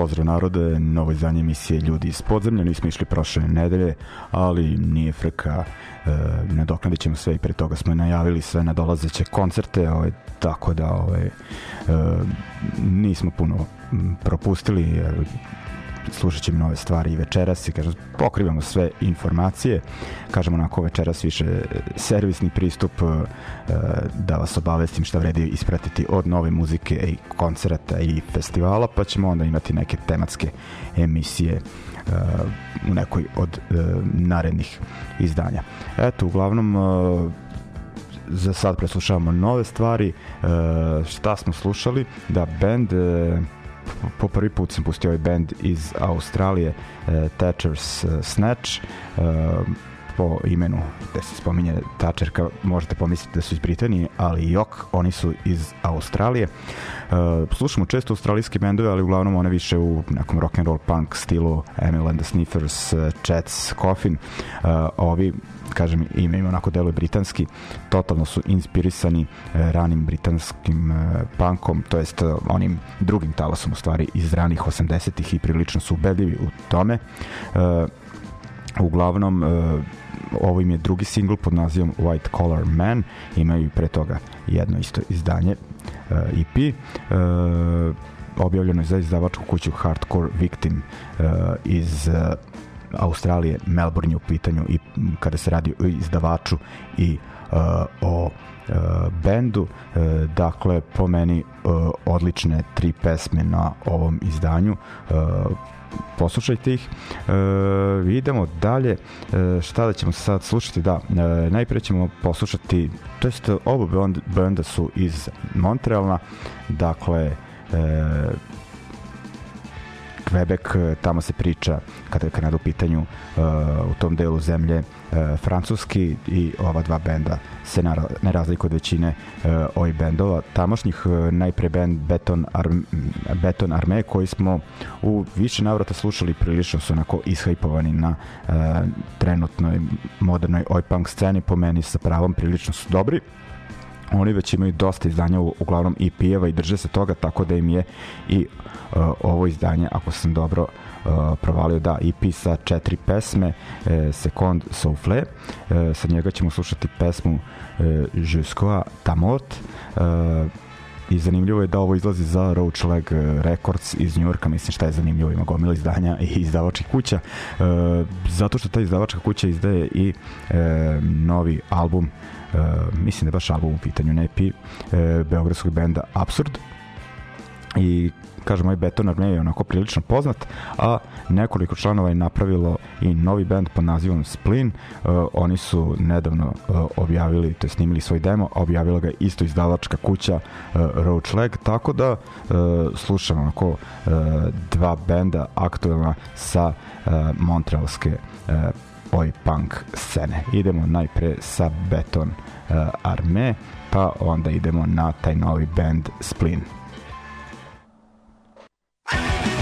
Pozdrav narode, novo izdanje emisije Ljudi iz podzemlja, nismo išli prošle nedelje, ali nije frka, e, nadoknadit ćemo sve i pre toga smo najavili sve nadolazeće koncerte, ovaj, tako da ovaj, e, nismo puno propustili, slušat ćemo nove stvari i večeras i kažem, pokrivamo sve informacije kažemo onako večeras više servisni pristup e, da vas obavestim šta vredi ispratiti od nove muzike i koncerata i festivala pa ćemo onda imati neke tematske emisije e, u nekoj od e, narednih izdanja eto uglavnom za sad preslušavamo nove stvari. Šta smo slušali? Da, band... Po prvi put sam pustio ovaj band iz Australije uh, Thatcher's uh, Snatch. Uh, po imenu gde se spominje Thatcherka možete pomisliti da su iz Britanije ali jok, oni su iz Australije. Uh, slušamo često australijske bendove ali uglavnom one više u nekom rock and roll punk stilu Emil and the Sniffers, uh, Chats, Coffin. Uh, ovi kažem ime ima onako deluje britanski totalno su inspirisani e, ranim britanskim e, punkom to jest onim drugim talasom u stvari iz ranih 80-ih i prilično su ubedljivi u tome. E, uglavnom e, ovo im je drugi singl pod nazivom White Collar Man imaju pre toga jedno isto izdanje EP uh, objavljeno je za izdavačku kuću Hardcore Victim uh, iz uh, Australije, Melbourne u pitanju i kada se radi o izdavaču i uh, o uh, bendu. Uh, dakle, po meni uh, odlične tri pesme na ovom izdanju. Uh, poslušajte ih. E, idemo dalje. E, šta da ćemo sad slušati? Da, e, najpre ćemo poslušati, to jest oba benda su iz Montrealna, dakle, e, Quebec, e, tamo se priča kada je Kanada u pitanju uh, u tom delu zemlje uh, francuski i ova dva benda se na, ne razliku od većine uh, ovih bendova. Tamošnjih uh, najpre bend Beton, Arm, Beton Arme koji smo u više navrata slušali prilično su onako ishajpovani na uh, trenutnoj modernoj oj punk sceni po meni sa pravom prilično su dobri. Oni već imaju dosta izdanja uglavnom EP-eva i drže se toga tako da im je i uh, ovo izdanje ako sam dobro provalio da EP sa četiri pesme uh, Second Souffle uh, sa njega ćemo slušati pesmu uh, Jusqu'à ta mort uh, i zanimljivo je da ovo izlazi za Roach Leg Records iz Njurka, mislim šta je zanimljivo, ima gomila izdanja i izdavačkih kuća, e, zato što ta izdavačka kuća izdaje i e, novi album Uh, mislim da je baš album u pitanju, ne EP, uh, beogradskog benda Absurd. I kažem, ovaj Beton Arme je onako prilično poznat, a nekoliko članova je napravilo i novi band pod nazivom Splin. Uh, oni su nedavno uh, objavili, to je snimili svoj demo, a objavila ga isto izdavačka kuća uh, Roach Leg, tako da uh, slušam onako uh, dva benda aktuelna sa uh, montrealske uh, oj punk scene. Idemo najpre sa Beton uh, Arme, pa onda idemo na taj novi band Splin. Thank you.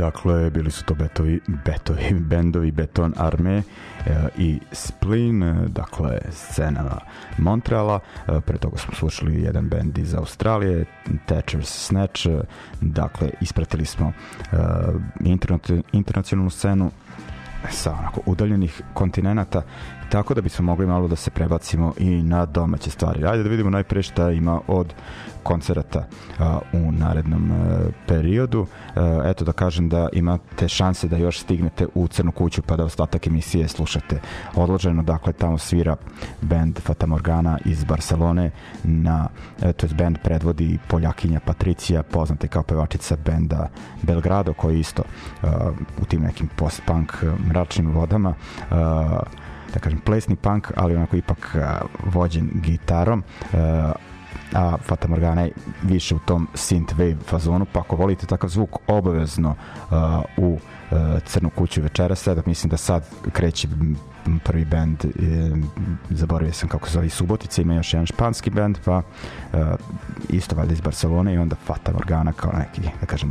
Dakle, bili su to betovi, betovi, bendovi Beton Arme e, i Splin, e, dakle, scena Montreala. E, pre toga smo slušali jedan bend iz Australije, Thatcher's Snatch. E, dakle, ispratili smo e, internacionalnu scenu sa onako udaljenih kontinenta tako da bismo mogli malo da se prebacimo i na domaće stvari. Ajde da vidimo najpre šta ima od koncerata a, u narednom a, periodu. A, eto da kažem da imate šanse da još stignete u Crnu kuću pa da ostatak emisije slušate odloženo. Dakle, tamo svira band Fata Morgana iz Barcelone na, to je band predvodi Poljakinja Patricija, poznata kao pevačica benda Belgrado, koji isto a, u tim nekim post-punk mračnim vodama a, da kažem plesni punk, ali onako ipak uh, vođen gitarom. Uh, a Fata Morgana je više u tom synth-wave fazonu, pa ako volite takav zvuk, obavezno uh, u uh, Crnu kuću večera sada, mislim da sad kreće prvi band, e, zaboravio sam kako se zove Subotica, ima još jedan španski band, pa uh, isto valjda iz Barcelone i onda Fata Morgana kao neki, da kažem,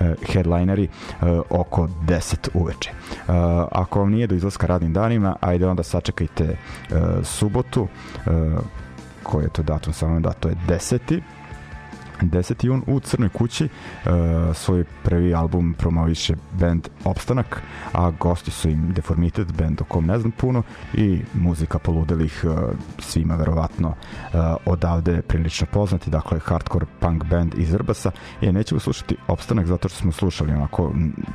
uh, headlineri uh, oko 10 uveče. Uh, ako vam nije do izlaska radnim danima, ajde onda sačekajte uh, subotu, uh, koji je to datum, samo da to je 10. 10. jun u Crnoj kući uh, svoj prvi album promoviše band Opstanak, a gosti su im Deformited, band o kom ne znam puno i muzika poludelih uh, svima verovatno uh, odavde prilično poznati, dakle hardcore punk band iz Vrbasa i nećemo slušati Opstanak zato što smo slušali onako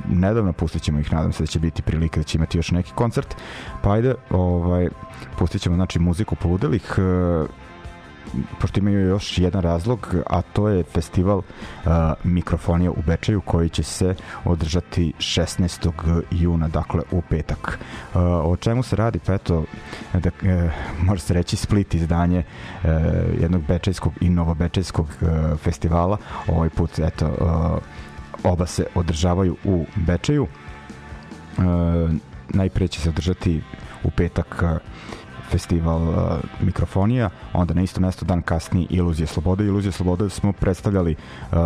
nedavno, pustit ćemo ih, nadam se da će biti prilike da će imati još neki koncert, pa ajde ovaj, pustit ćemo znači muziku poludelih uh, pošto imaju još jedan razlog, a to je festival uh, mikrofonija u Bečaju koji će se održati 16. juna, dakle u petak. Uh, o čemu se radi? Pa eto, da, uh, može se reći split izdanje uh, jednog bečajskog i novobečajskog uh, festivala. Ovaj put, eto, uh, oba se održavaju u Bečaju. Uh, najpre će se održati u petak uh, festival uh, mikrofonija, onda na isto mesto dan kasnije Iluzije slobode. Iluzije slobode smo predstavljali uh,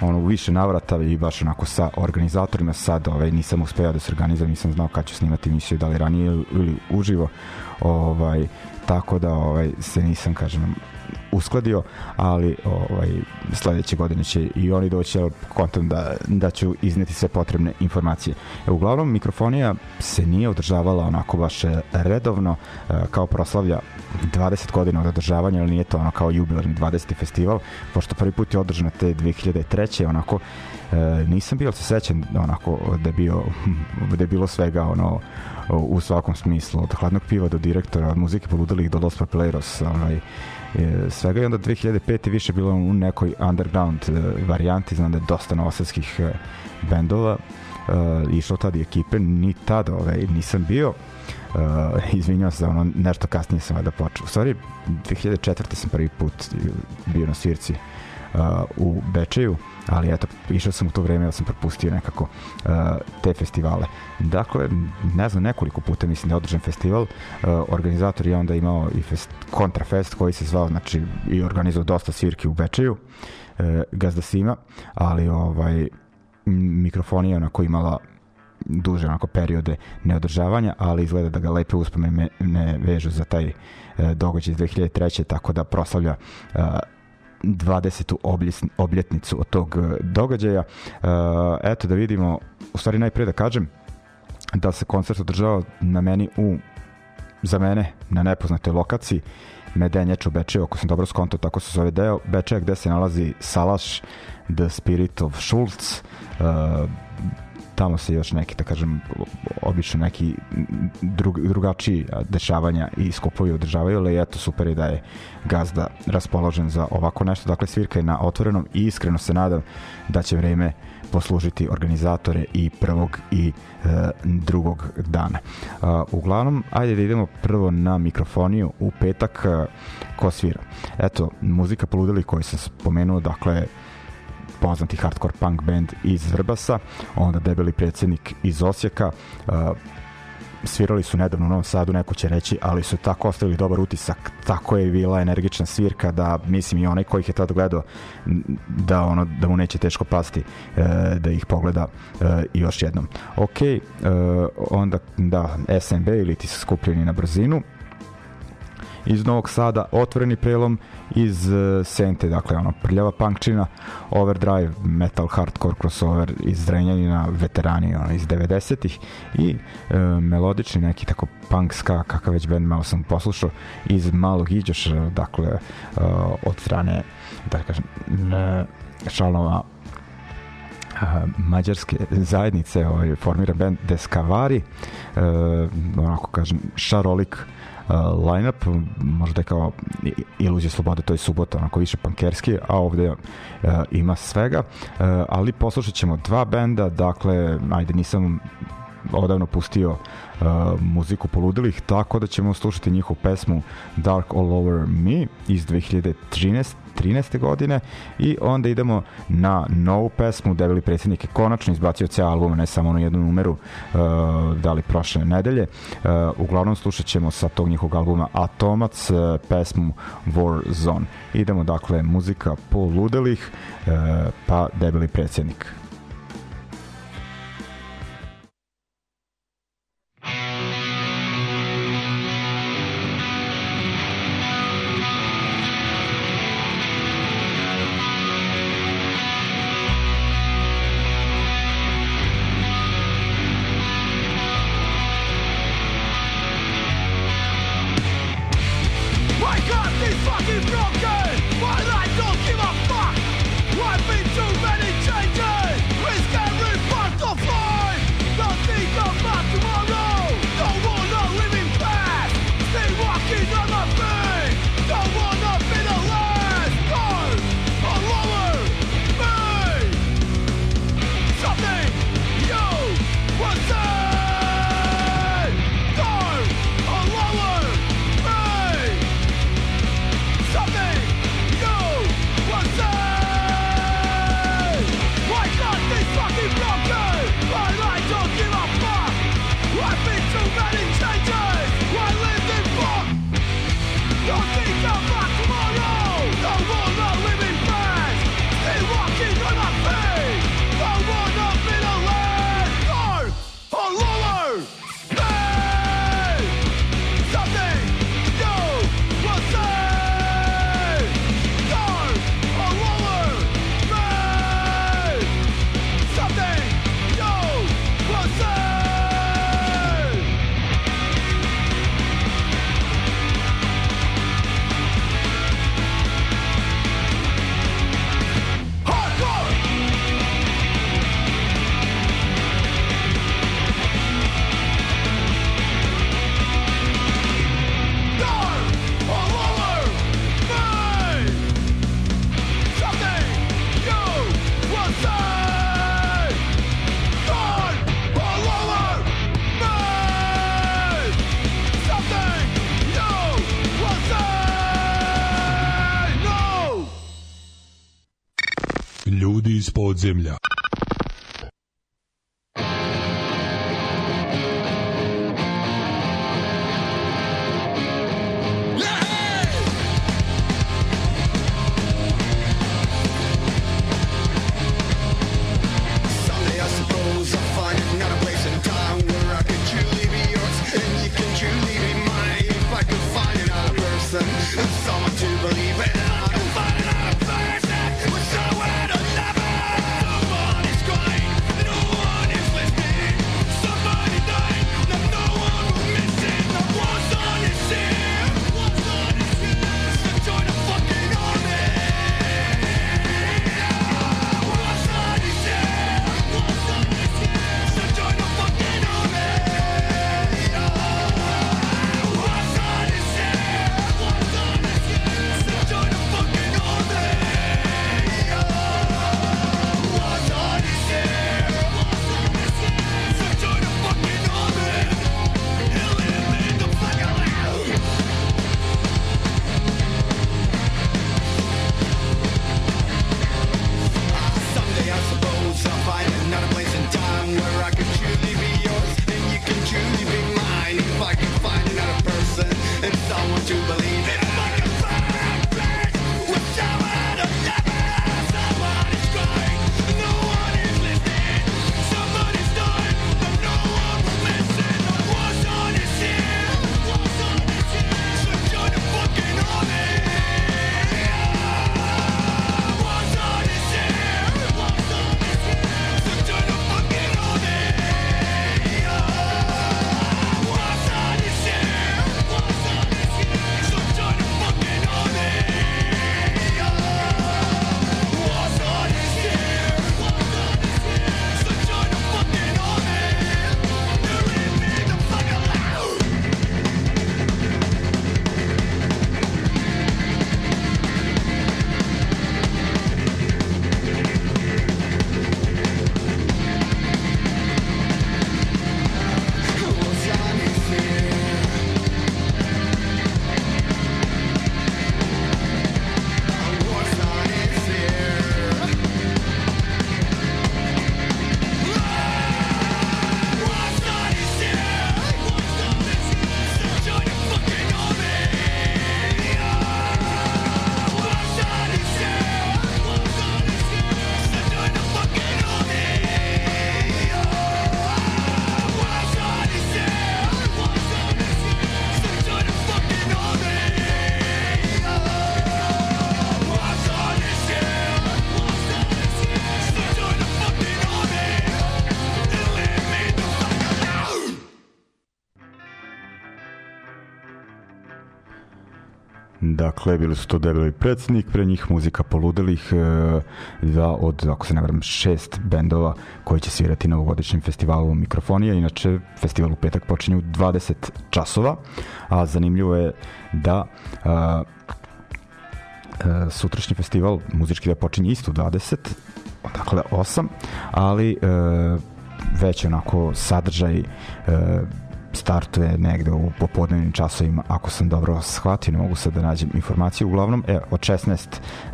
ono u više navrata i baš onako sa organizatorima sad ovaj nisam uspeo da se organizujem nisam znao kad ću snimati emisiju da li ranije ili uživo ovaj tako da ovaj se nisam kažem uskladio, ali ovaj, sledeće godine će i oni doći, ali kontam da, da ću izneti sve potrebne informacije. E, uglavnom, mikrofonija se nije održavala onako baš redovno, e, kao proslavlja 20 godina od održavanja, ali nije to ono kao jubilarni 20. festival, pošto prvi put je održano te 2003. onako e, nisam bio, se sećam onako da je bio da je bilo svega ono u svakom smislu od hladnog piva do direktora od muzike poludalih do Los Papileros ovaj, e, svega i onda 2005. više bilo u nekoj underground e, varijanti, znam da je dosta novosadskih e, bendova išlo tada i ekipe, ni tada ovaj, nisam bio uh, izvinjao se za ono nešto kasnije sam da počeo. U stvari 2004. sam prvi put bio na svirci uh, u Bečeju, ali eto, išao sam u to vreme, da sam propustio nekako uh, te festivale. Dakle, ne znam, nekoliko puta mislim da je održan festival, uh, organizator je onda imao i fest, kontrafest koji se zvao, znači, i organizovao dosta svirki u Bečeju, uh, gazda Sima, ali ovaj, mikrofonija onako imala duže onako periode neodržavanja, ali izgleda da ga lepe uspomene ne vežu za taj e, događaj iz 2003. tako da proslavlja e, 20. obljetnicu od tog e, događaja. E, eto da vidimo, u stvari najpre da kažem da se koncert održava na meni u za mene na nepoznatoj lokaciji Medenjač u Bečeju, ako sam dobro skontao, tako se zove deo Bečeja gde se nalazi Salaš The Spirit of Schultz uh, tamo se još neki, da kažem, obično neki drug, drugačiji dešavanja i skupovi održavaju, ali eto super je da je gazda raspoložen za ovako nešto. Dakle, svirka je na otvorenom i iskreno se nadam da će vreme poslužiti organizatore i prvog i e, drugog dana. E, uglavnom, ajde da idemo prvo na mikrofoniju u petak e, ko svira. Eto, muzika poludeli koju sam spomenuo, dakle, poznati hardcore punk band iz Vrbasa, onda debeli predsednik iz Osijeka, uh, svirali su nedavno u Novom Sadu, neko će reći, ali su tako ostavili dobar utisak, tako je bila energična svirka da mislim i onaj koji ih je tada gledao da ono da mu neće teško pasti e, da ih pogleda e, još jednom. Ok, e, onda da SNB ili ti skupljeni na brzinu iz Novog Sada, otvoreni prelom iz uh, Sente, dakle ono prljava punkčina, overdrive, metal, hardcore, crossover iz Zrenjanina, veterani ono, iz 90-ih i uh, melodični neki tako punk ska, kakav već band malo sam poslušao iz Malog Iđoša, dakle uh, od strane da kažem članova mađarske zajednice ovaj, formira band Deskavari uh, onako kažem šarolik uh, line-up, možda je kao iluzija slobode, to je subota, onako više pankerski, a ovde uh, ima svega, uh, ali poslušat ćemo dva benda, dakle, ajde, nisam odavno pustio uh, muziku poludilih, tako da ćemo slušati njihovu pesmu Dark All Over Me iz 2013 13. godine i onda idemo na novu pesmu Debeli predsjednik je konačno izbacio ceo album, ne samo onu jednu numeru uh, da li prošle nedelje uh, uglavnom slušat ćemo sa tog njihovog albuma Atomac uh, pesmu War Zone idemo dakle muzika poludelih uh, pa Debeli predsjednik Dakle, bili su to debeli predsednik, pre njih muzika poludelih, e, dva od, ako se ne varam, šest bendova koji će svirati na ovogodišnjem festivalu Mikrofonija. Inače, festival u petak počinje u 20 časova, a zanimljivo je da a, a, sutrašnji festival muzički da počinje isto u 20, dakle 8, ali a, već onako sadržaj a, startuje negde u popodnevnim časovima, ako sam dobro shvatio, ne mogu sad da nađem informaciju, uglavnom, e, od 16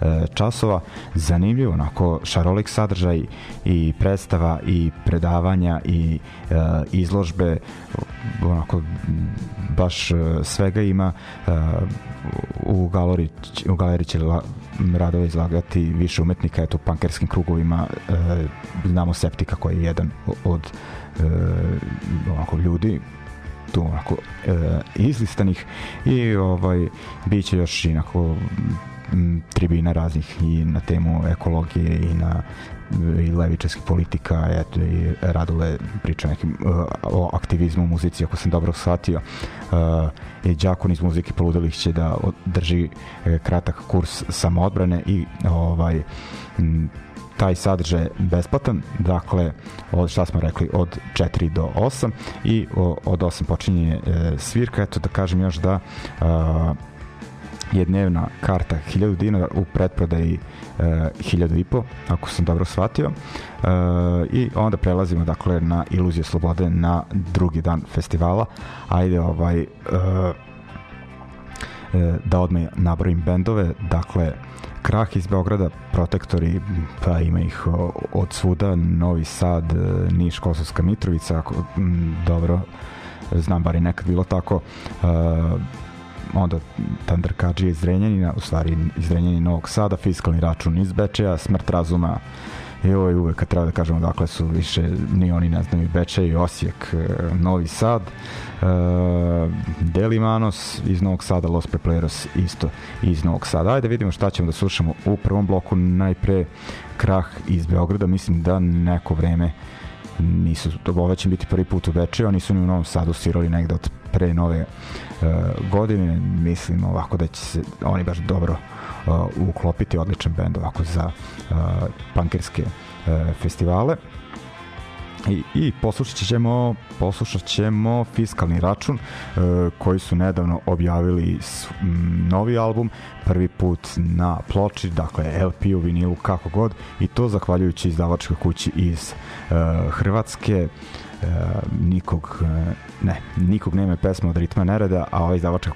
e, časova, zanimljivo, onako, šarolik sadržaj i predstava i predavanja i e, izložbe, onako, baš e, svega ima, e, u galeriji, u galeriji će la, radove izlagati više umetnika, eto, u pankerskim krugovima e, znamo Septika koji je jedan od e, onako, ljudi tu onako e, izlistanih i ovaj biće još inako tribina raznih i na temu ekologije i na i levičarskih politika, eto i Radule priča nekim uh, o aktivizmu u muzici, ako sam dobro shvatio. Uh, I Đakon iz muzike Poludelih će da drži uh, kratak kurs samoodbrane i ovaj m, taj sadržaj je besplatan, dakle, od šta smo rekli, od 4 do 8 i o, od 8 počinje e, svirka, eto da kažem još da a, je dnevna karta 1000 dinara u pretprodaji e, 1000 i po, ako sam dobro shvatio. E, I onda prelazimo dakle na Iluzije slobode na drugi dan festivala. Ajde ovaj e, e, da odmah nabrojim bendove, dakle Krah iz Beograda, Protektori, pa ima ih od svuda, Novi Sad, e, Niš, Kosovska Mitrovica, ako, m, dobro, znam bar i nekad bilo tako, uh, onda Kađi iz Renjanina, u stvari iz Renjanina Novog Sada, fiskalni račun iz Bečeja, Smrt razuma i ovo je uvek kad treba da kažemo dakle su više ni oni ne znaju Bečej, Osijek, e, Novi Sad uh, Delimanos iz Novog Sada, Los Prepleros isto iz Novog Sada. Ajde vidimo šta ćemo da slušamo u prvom bloku. Najpre Krah iz Beograda, mislim da neko vreme nisu, ovo će biti prvi put u Bečeju, oni su ni u Novom Sadu svirali negde od pre nove uh, godine, mislim ovako da će se oni baš dobro uh, uklopiti odličan bend ovako za pankerske uh, festivale. I, i poslušat ćemo poslušat ćemo fiskalni račun uh, koji su nedavno objavili s, m, novi album prvi put na ploči dakle LP u vinilu kako god i to zahvaljujući izdavačkoj kući iz uh, Hrvatske nikog ne, nikog nema pesma od ritma nereda, a ovaj izdavačka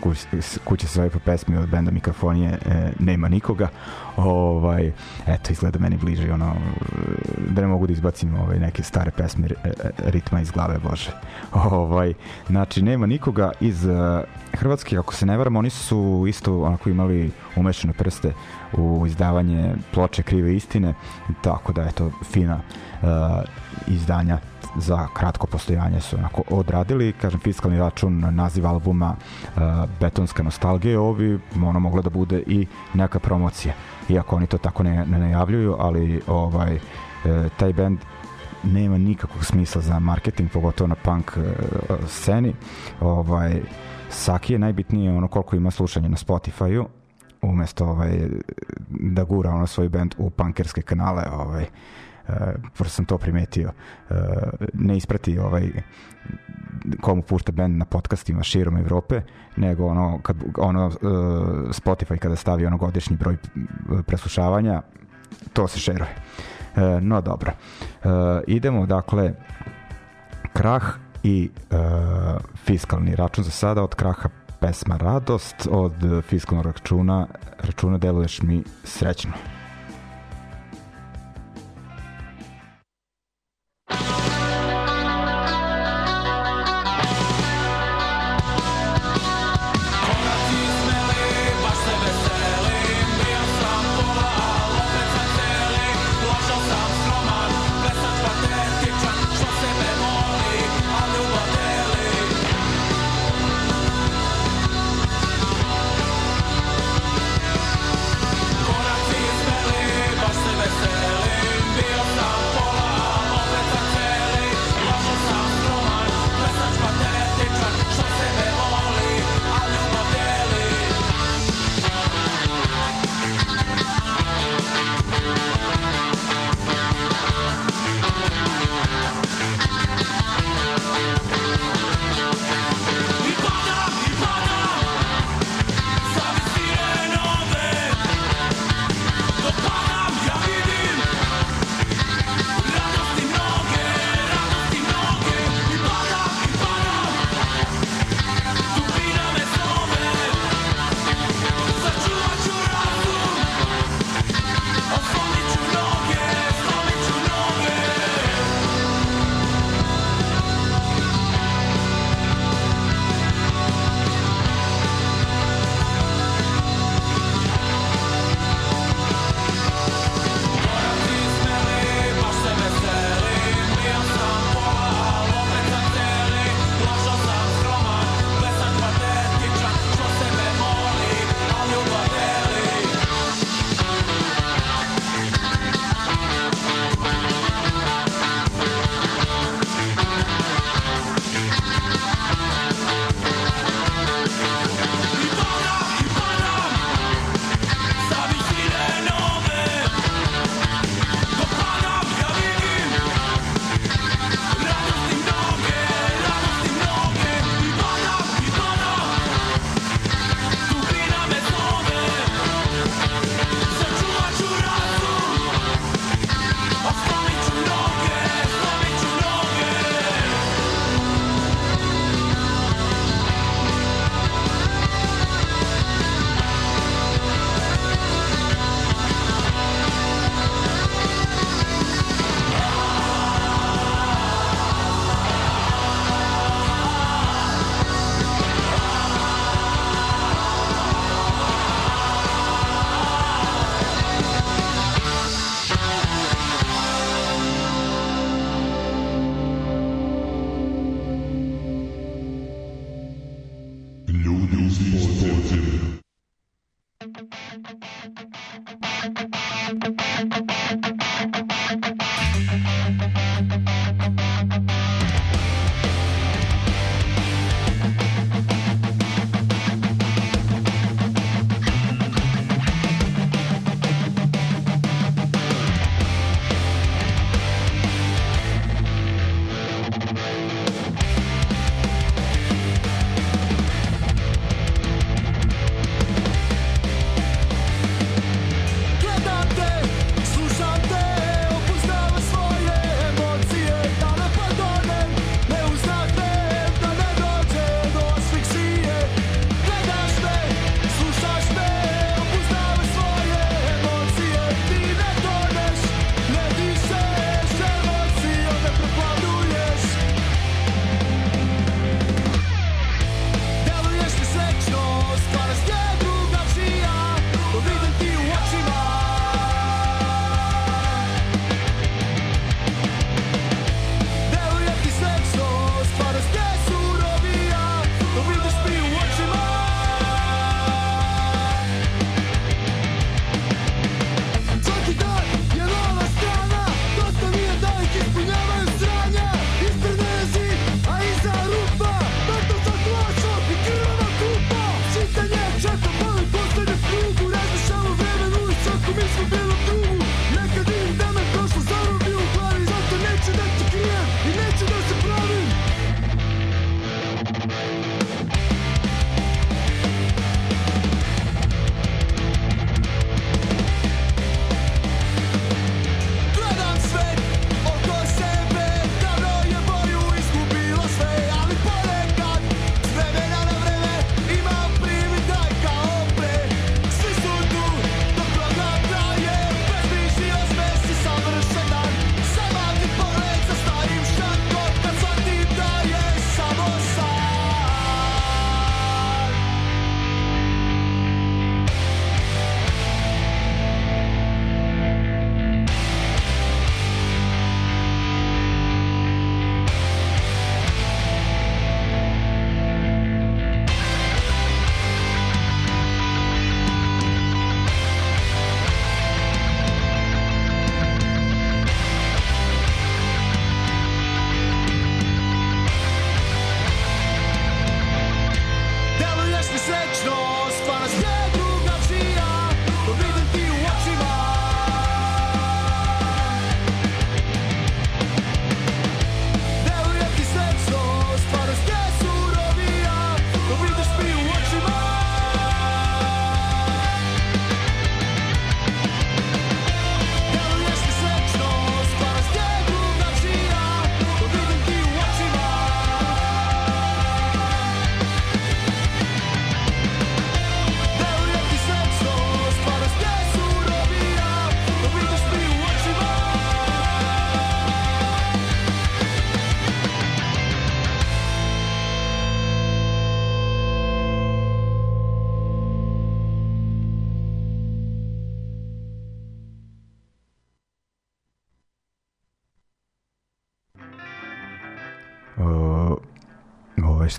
kuća, se zove po pesmi od benda Mikrofonije e, nema nikoga. Ovaj, eto, izgleda meni bliže ono, da ne mogu da izbacim ovaj, neke stare pesme e, ritma iz glave, bože. Ovaj, znači, nema nikoga iz uh, Hrvatske, ako se ne varam, oni su isto onako imali umešane prste u izdavanje ploče krive istine, tako da je to fina uh, izdanja za kratko postojanje su onako odradili, kažem fiskalni račun naziv albuma uh, Betonska nostalgija, ovi ono moglo da bude i neka promocija iako oni to tako ne, ne najavljuju ali ovaj uh, taj band nema nikakvog smisla za marketing, pogotovo na punk uh, sceni. Ovaj, Saki je najbitnije ono koliko ima slušanja na Spotify-u, umesto ovaj, da gura ono svoj band u punkerske kanale, ovaj, prosto sam to primetio. Uh, ne isprati ovaj komu pušta band na podcastima širom Evrope, nego ono, kad, ono uh, Spotify kada stavi ono godišnji broj preslušavanja, to se šeruje. No dobro. Idemo, dakle, krah i uh, fiskalni račun za sada od kraha pesma Radost, od fiskalnog računa računa deluješ mi srećno.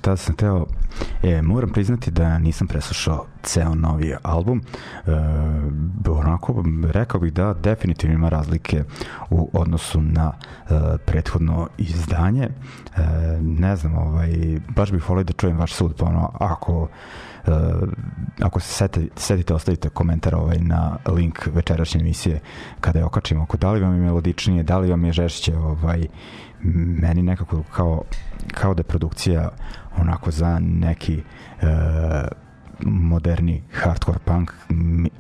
Šta sam teo, e, moram priznati da nisam preslušao ceo novi album, e, onako, rekao bih da definitivno ima razlike u odnosu na e, prethodno izdanje, e, ne znam, ovaj, baš bih volio da čujem vaš sud, pa ono, ako Uh, ako se setite, setite, ostavite komentar ovaj na link večerašnje emisije kada je okačimo. Ako da li vam je melodičnije, da li vam je žešće, ovaj, meni nekako kao, kao da je produkcija onako za neki uh, moderni hardcore punk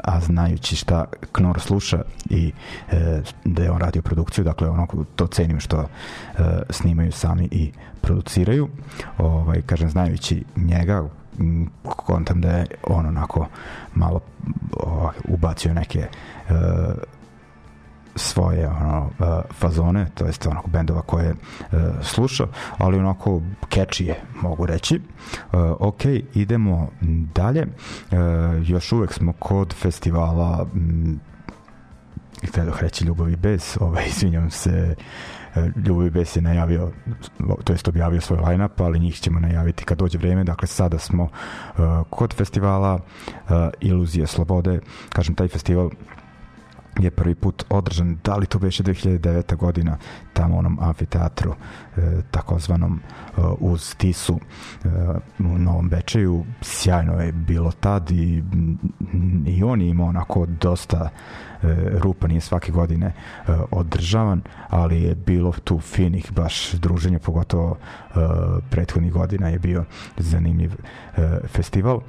a znajući šta Knor sluša i e, da je on radio produkciju dakle ono to cenim što e, snimaju sami i produciraju. Ovaj kažem znajući njega kontam da je on onako malo o, ubacio neke uh, svoje ono uh, fazone, to jest onako bendova koje uh, slušao, ali onako catchy je, mogu reći. Uh, ok, idemo dalje. Uh, još uvek smo kod festivala htio reći Ljubavi bez, ovaj, izvinjam se Ljubav Bes je najavio, to jest objavio svoj line-up, ali njih ćemo najaviti kad dođe vreme. Dakle, sada smo uh, kod festivala uh, Iluzije slobode. Kažem, taj festival je prvi put održan, da li to beše 2009. godina, tamo onom amfiteatru, e, takozvanom e, uz Tisu e, u Novom Bečeju. Sjajno je bilo tad i, i on je imao onako dosta rupa nije svake godine e, održavan, ali je bilo tu finih baš druženja, pogotovo e, prethodnih godina je bio zanimljiv festival.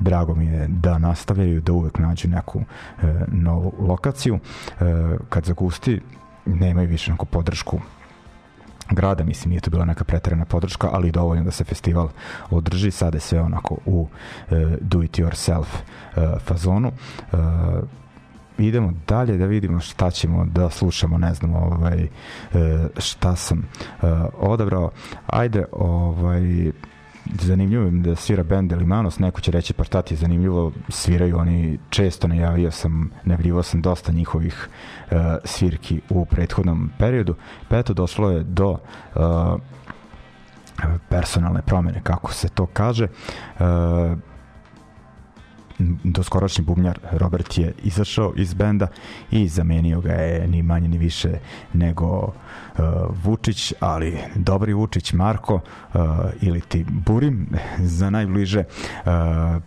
Drago mi je da nastavljaju, da uvek nađu neku novu lokaciju. Kad zagusti, nemaju više neku podršku grada, mislim nije to bila neka preterana podrška, ali dovoljno da se festival održi, sada je sve onako u do it yourself fazonu idemo dalje da vidimo šta ćemo da slušamo, ne znam, ovaj, e, šta sam e, odabrao. Ajde, ovaj, zanimljivo im da svira band Elimanos, neko će reći pa šta ti je zanimljivo, sviraju oni često, najavio sam, najavljivo sam dosta njihovih uh, svirki u prethodnom periodu, pa eto došlo je do uh, personalne promene, kako se to kaže. Uh, doskorašnji bubnjar Robert je izašao iz benda i zamenio ga je ni manje ni više nego uh, Vučić, ali dobri Vučić Marko uh, ili ti Burim za najbliže uh,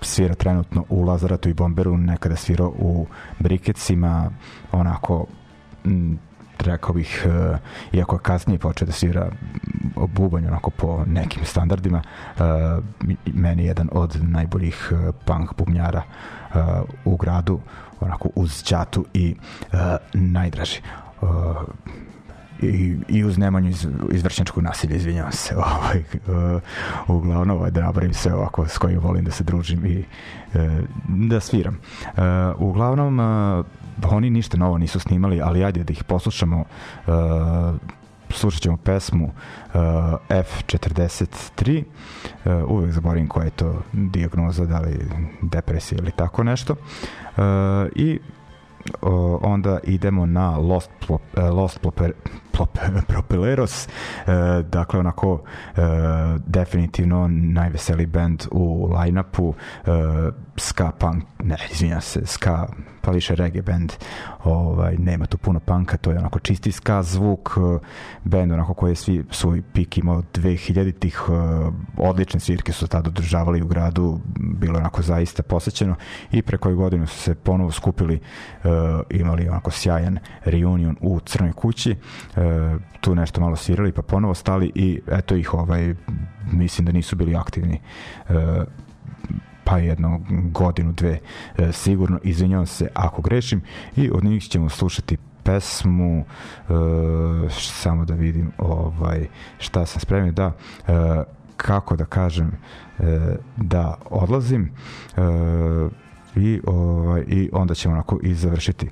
svira trenutno u Lazaratu i Bomberu, nekada svirao u Briketsima, onako rekao bih, uh, iako je kasnije počeo da svira bubanj onako po nekim standardima, uh, meni je jedan od najboljih uh, punk bubnjara u gradu, onako uz Ćatu i najdraži. I, i uz Nemanju iz, izvršničkog nasilja, izvinjavam se. Ovaj, uh, uglavnom, ovaj, da nabarim se ovako s kojim volim da se družim i uh, da sviram. Uh, uglavnom, uh, oni ništa novo nisu snimali, ali ajde da ih poslušamo. Uh, slušat ćemo pesmu uh, F43 uh, uvek zaborim koja je to diagnoza da li depresija ili tako nešto uh, i uh, onda idemo na Lost, Plop, uh, Lost Plop, Propeleros uh, dakle onako uh, definitivno najveseli band u line-upu uh, ska punk, ne izvinjam se ska pa više reggae band ovaj, nema tu puno panka to je onako čisti ska zvuk band onako koji je svi svoj pik imao 2000-ih odlične svirke su tada održavali u gradu bilo onako zaista posećeno i pre koju godinu su se ponovo skupili imali onako sjajan reunion u Crnoj kući tu nešto malo svirali pa ponovo stali i eto ih ovaj mislim da nisu bili aktivni uh, pa jedno godinu, dve e, sigurno, izvinjavam se ako grešim i od njih ćemo slušati pesmu e, samo da vidim ovaj šta sam spremio da e, kako da kažem e, da odlazim e, i ovaj i onda ćemo onako i završiti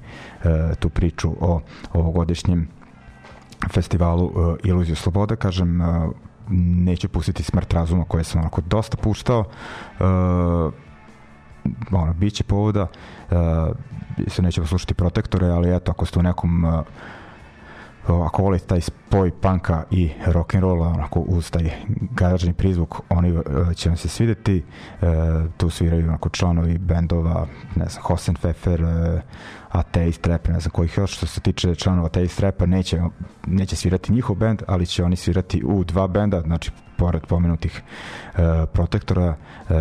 e, tu priču o ovogodišnjem festivalu e, Iluziju sloboda kažem e, neću pustiti smrt razuma koje sam onako dosta puštao. Uh, ono, bit će povoda uh, se nećemo slušati protektore, ali eto, ako ste u nekom uh, ako volite taj spoj panka i rock and rolla onako uz taj garažni prizvuk oni uh, će vam se svideti. Uh, tu sviraju onako članovi bendova ne znam Hosen Pfeffer uh, Ateist Rap ne znam kojih još. Što se tiče članova Ateist Rapa neće, neće svirati njihov bend ali će oni svirati u dva benda znači pored pomenutih uh, protektora uh,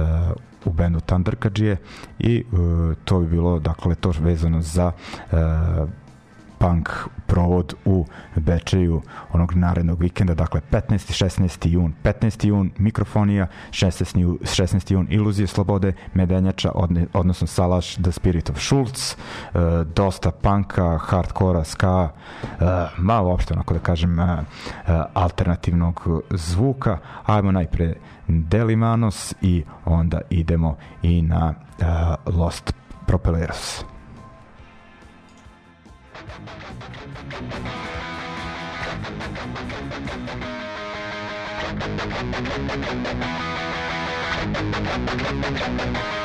u bendu Thunderkadžije i uh, to bi bilo dakle to vezano za uh, punk provod u Bečeju onog narednog vikenda, dakle 15. 16. jun, 15. jun mikrofonija, 16. 16. jun iluzije slobode, medenjača, odnosno Salaš The Spirit of Schultz, uh, dosta panka, hardkora, ska, uh, malo uopšte onako da kažem uh, alternativnog zvuka. Ajmo najpre Delimanos i onda idemo i na uh, Lost Propelleros. Thank you.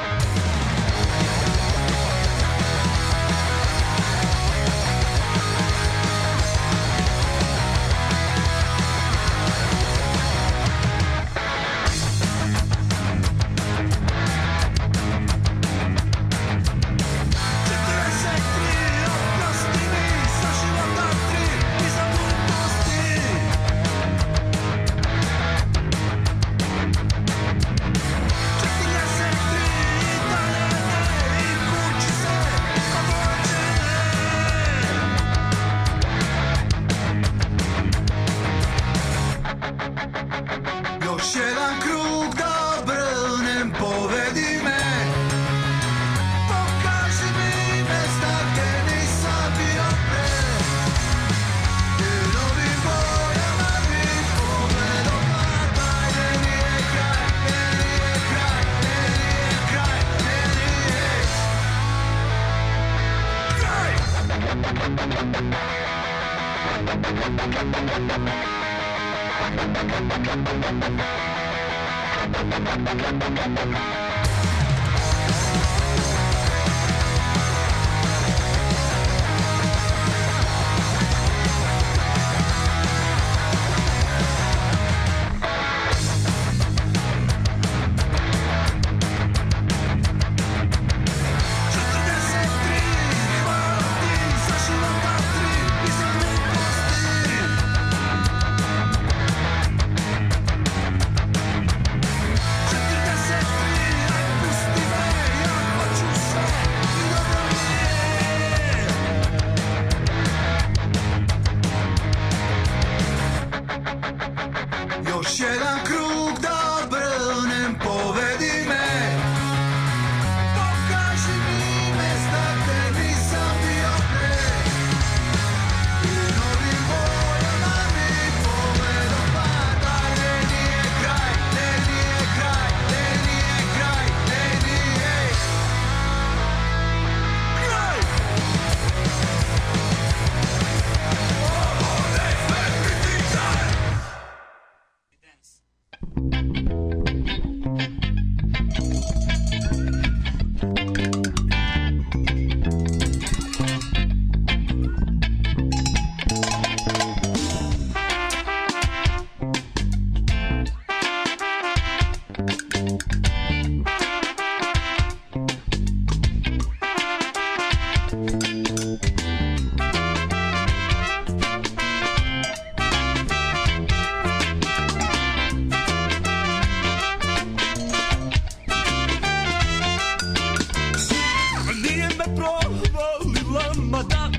Mada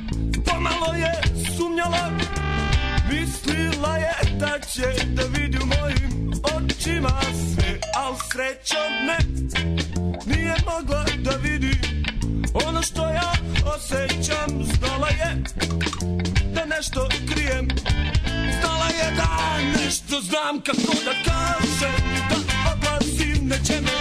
pomalo je sumnjala. Mislila je da će da vidi u mojim očima sve Al srećom ne, nije mogla da vidi Ono što ja osjećam. Znala je da nešto krijem. Znala je da nešto znam kako da kažem Da oblazim neće me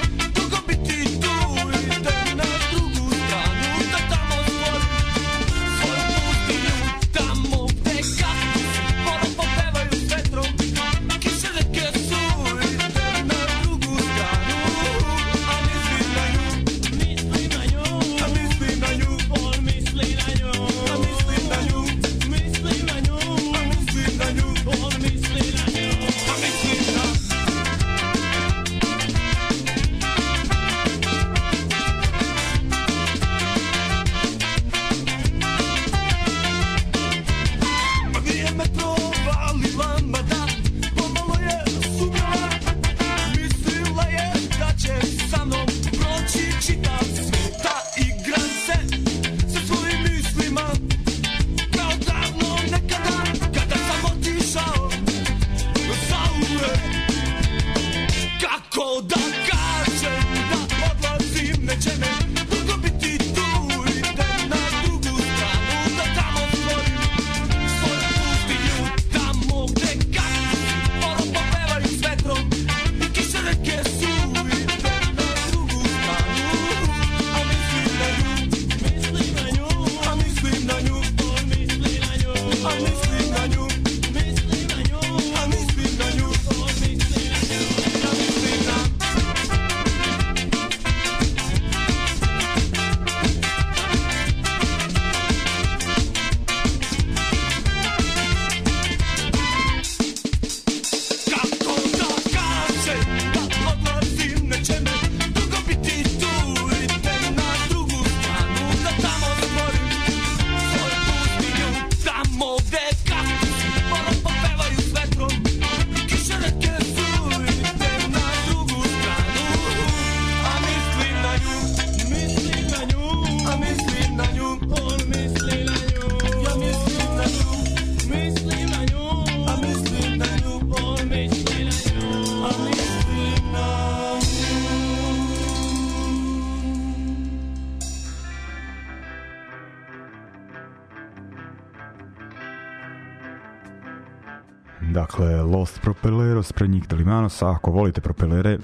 Propeleros, pre njih Delimanos, a ako volite propelere,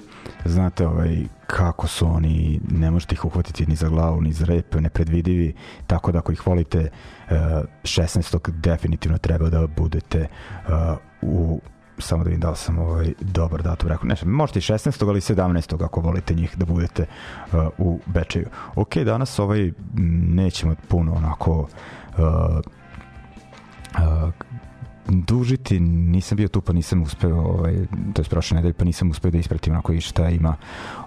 znate ovaj, kako su oni, ne možete ih uhvatiti ni za glavu, ni za rep, nepredvidivi, tako da ako ih volite, 16. Eh, definitivno treba da budete uh, u samo da vidim da li sam ovaj dobar datum rekao. Ne, možete i 16. ali 17. ako volite njih da budete uh, u Bečeju. Ok, danas ovaj nećemo puno onako uh, dužiti, nisam bio tu pa nisam uspeo, ovaj, to je prošle nedelje, pa nisam uspeo da ispratim onako i šta ima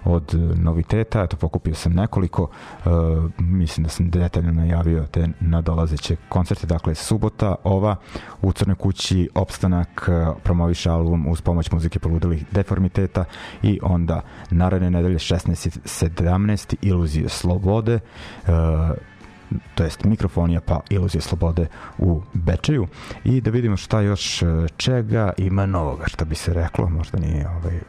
od noviteta, eto pokupio sam nekoliko, uh, mislim da sam detaljno najavio te nadolazeće koncerte, dakle subota, ova u Crnoj kući opstanak uh, promoviše album uz pomoć muzike poludilih deformiteta i onda naredne nedelje 16 17 iluzije slobode uh, to jest mikrofonija pa iluzija slobode u Bečeju. I da vidimo šta još e, čega ima novoga, što bi se reklo, možda nije ovaj,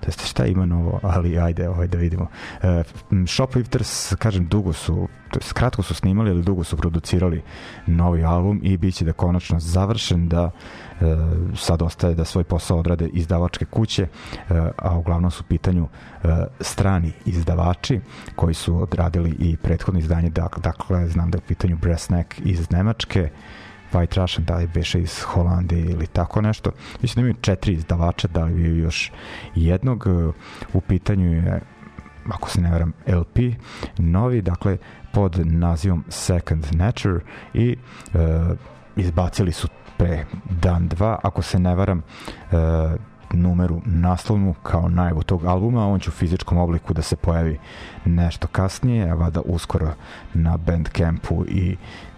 to jest šta ima novo, ali ajde ovaj, da vidimo. E, Shoplifters, kažem, dugo su, to jest kratko su snimali, ali dugo su producirali novi album i bit će da konačno završen, da e, sad ostaje da svoj posao odrade izdavačke kuće, e, a uglavnom su u pitanju e, strani izdavači koji su odradili i prethodno izdanje, dakle, znam da je u pitanju Brassneck iz Nemačke, White Russian, da li beše iz Holandije ili tako nešto. Mislim da imaju četiri izdavača, da li još jednog. U pitanju je ako se ne veram, LP, novi, dakle, pod nazivom Second Nature i e, izbacili su pre dan dva, ako se ne varam, e, numeru naslovnu kao najavu tog albuma, on će u fizičkom obliku da se pojavi nešto kasnije, a vada uskoro na Bandcampu i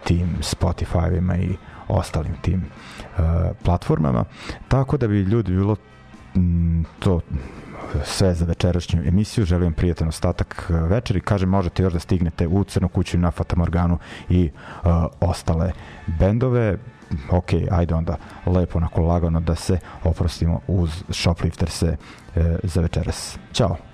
tim Spotify-ima i ostalim tim uh, platformama, tako da bi ljudi bilo mm, to sve za večerašnju emisiju. Želim prijatan ostatak uh, večeri. Kažem, možete još da stignete u Crnu kuću na Fatamorganu i uh, ostale bendove ok, ajde onda lepo onako lagano da se oprostimo uz Shoplifter se e, za večeras. Ćao!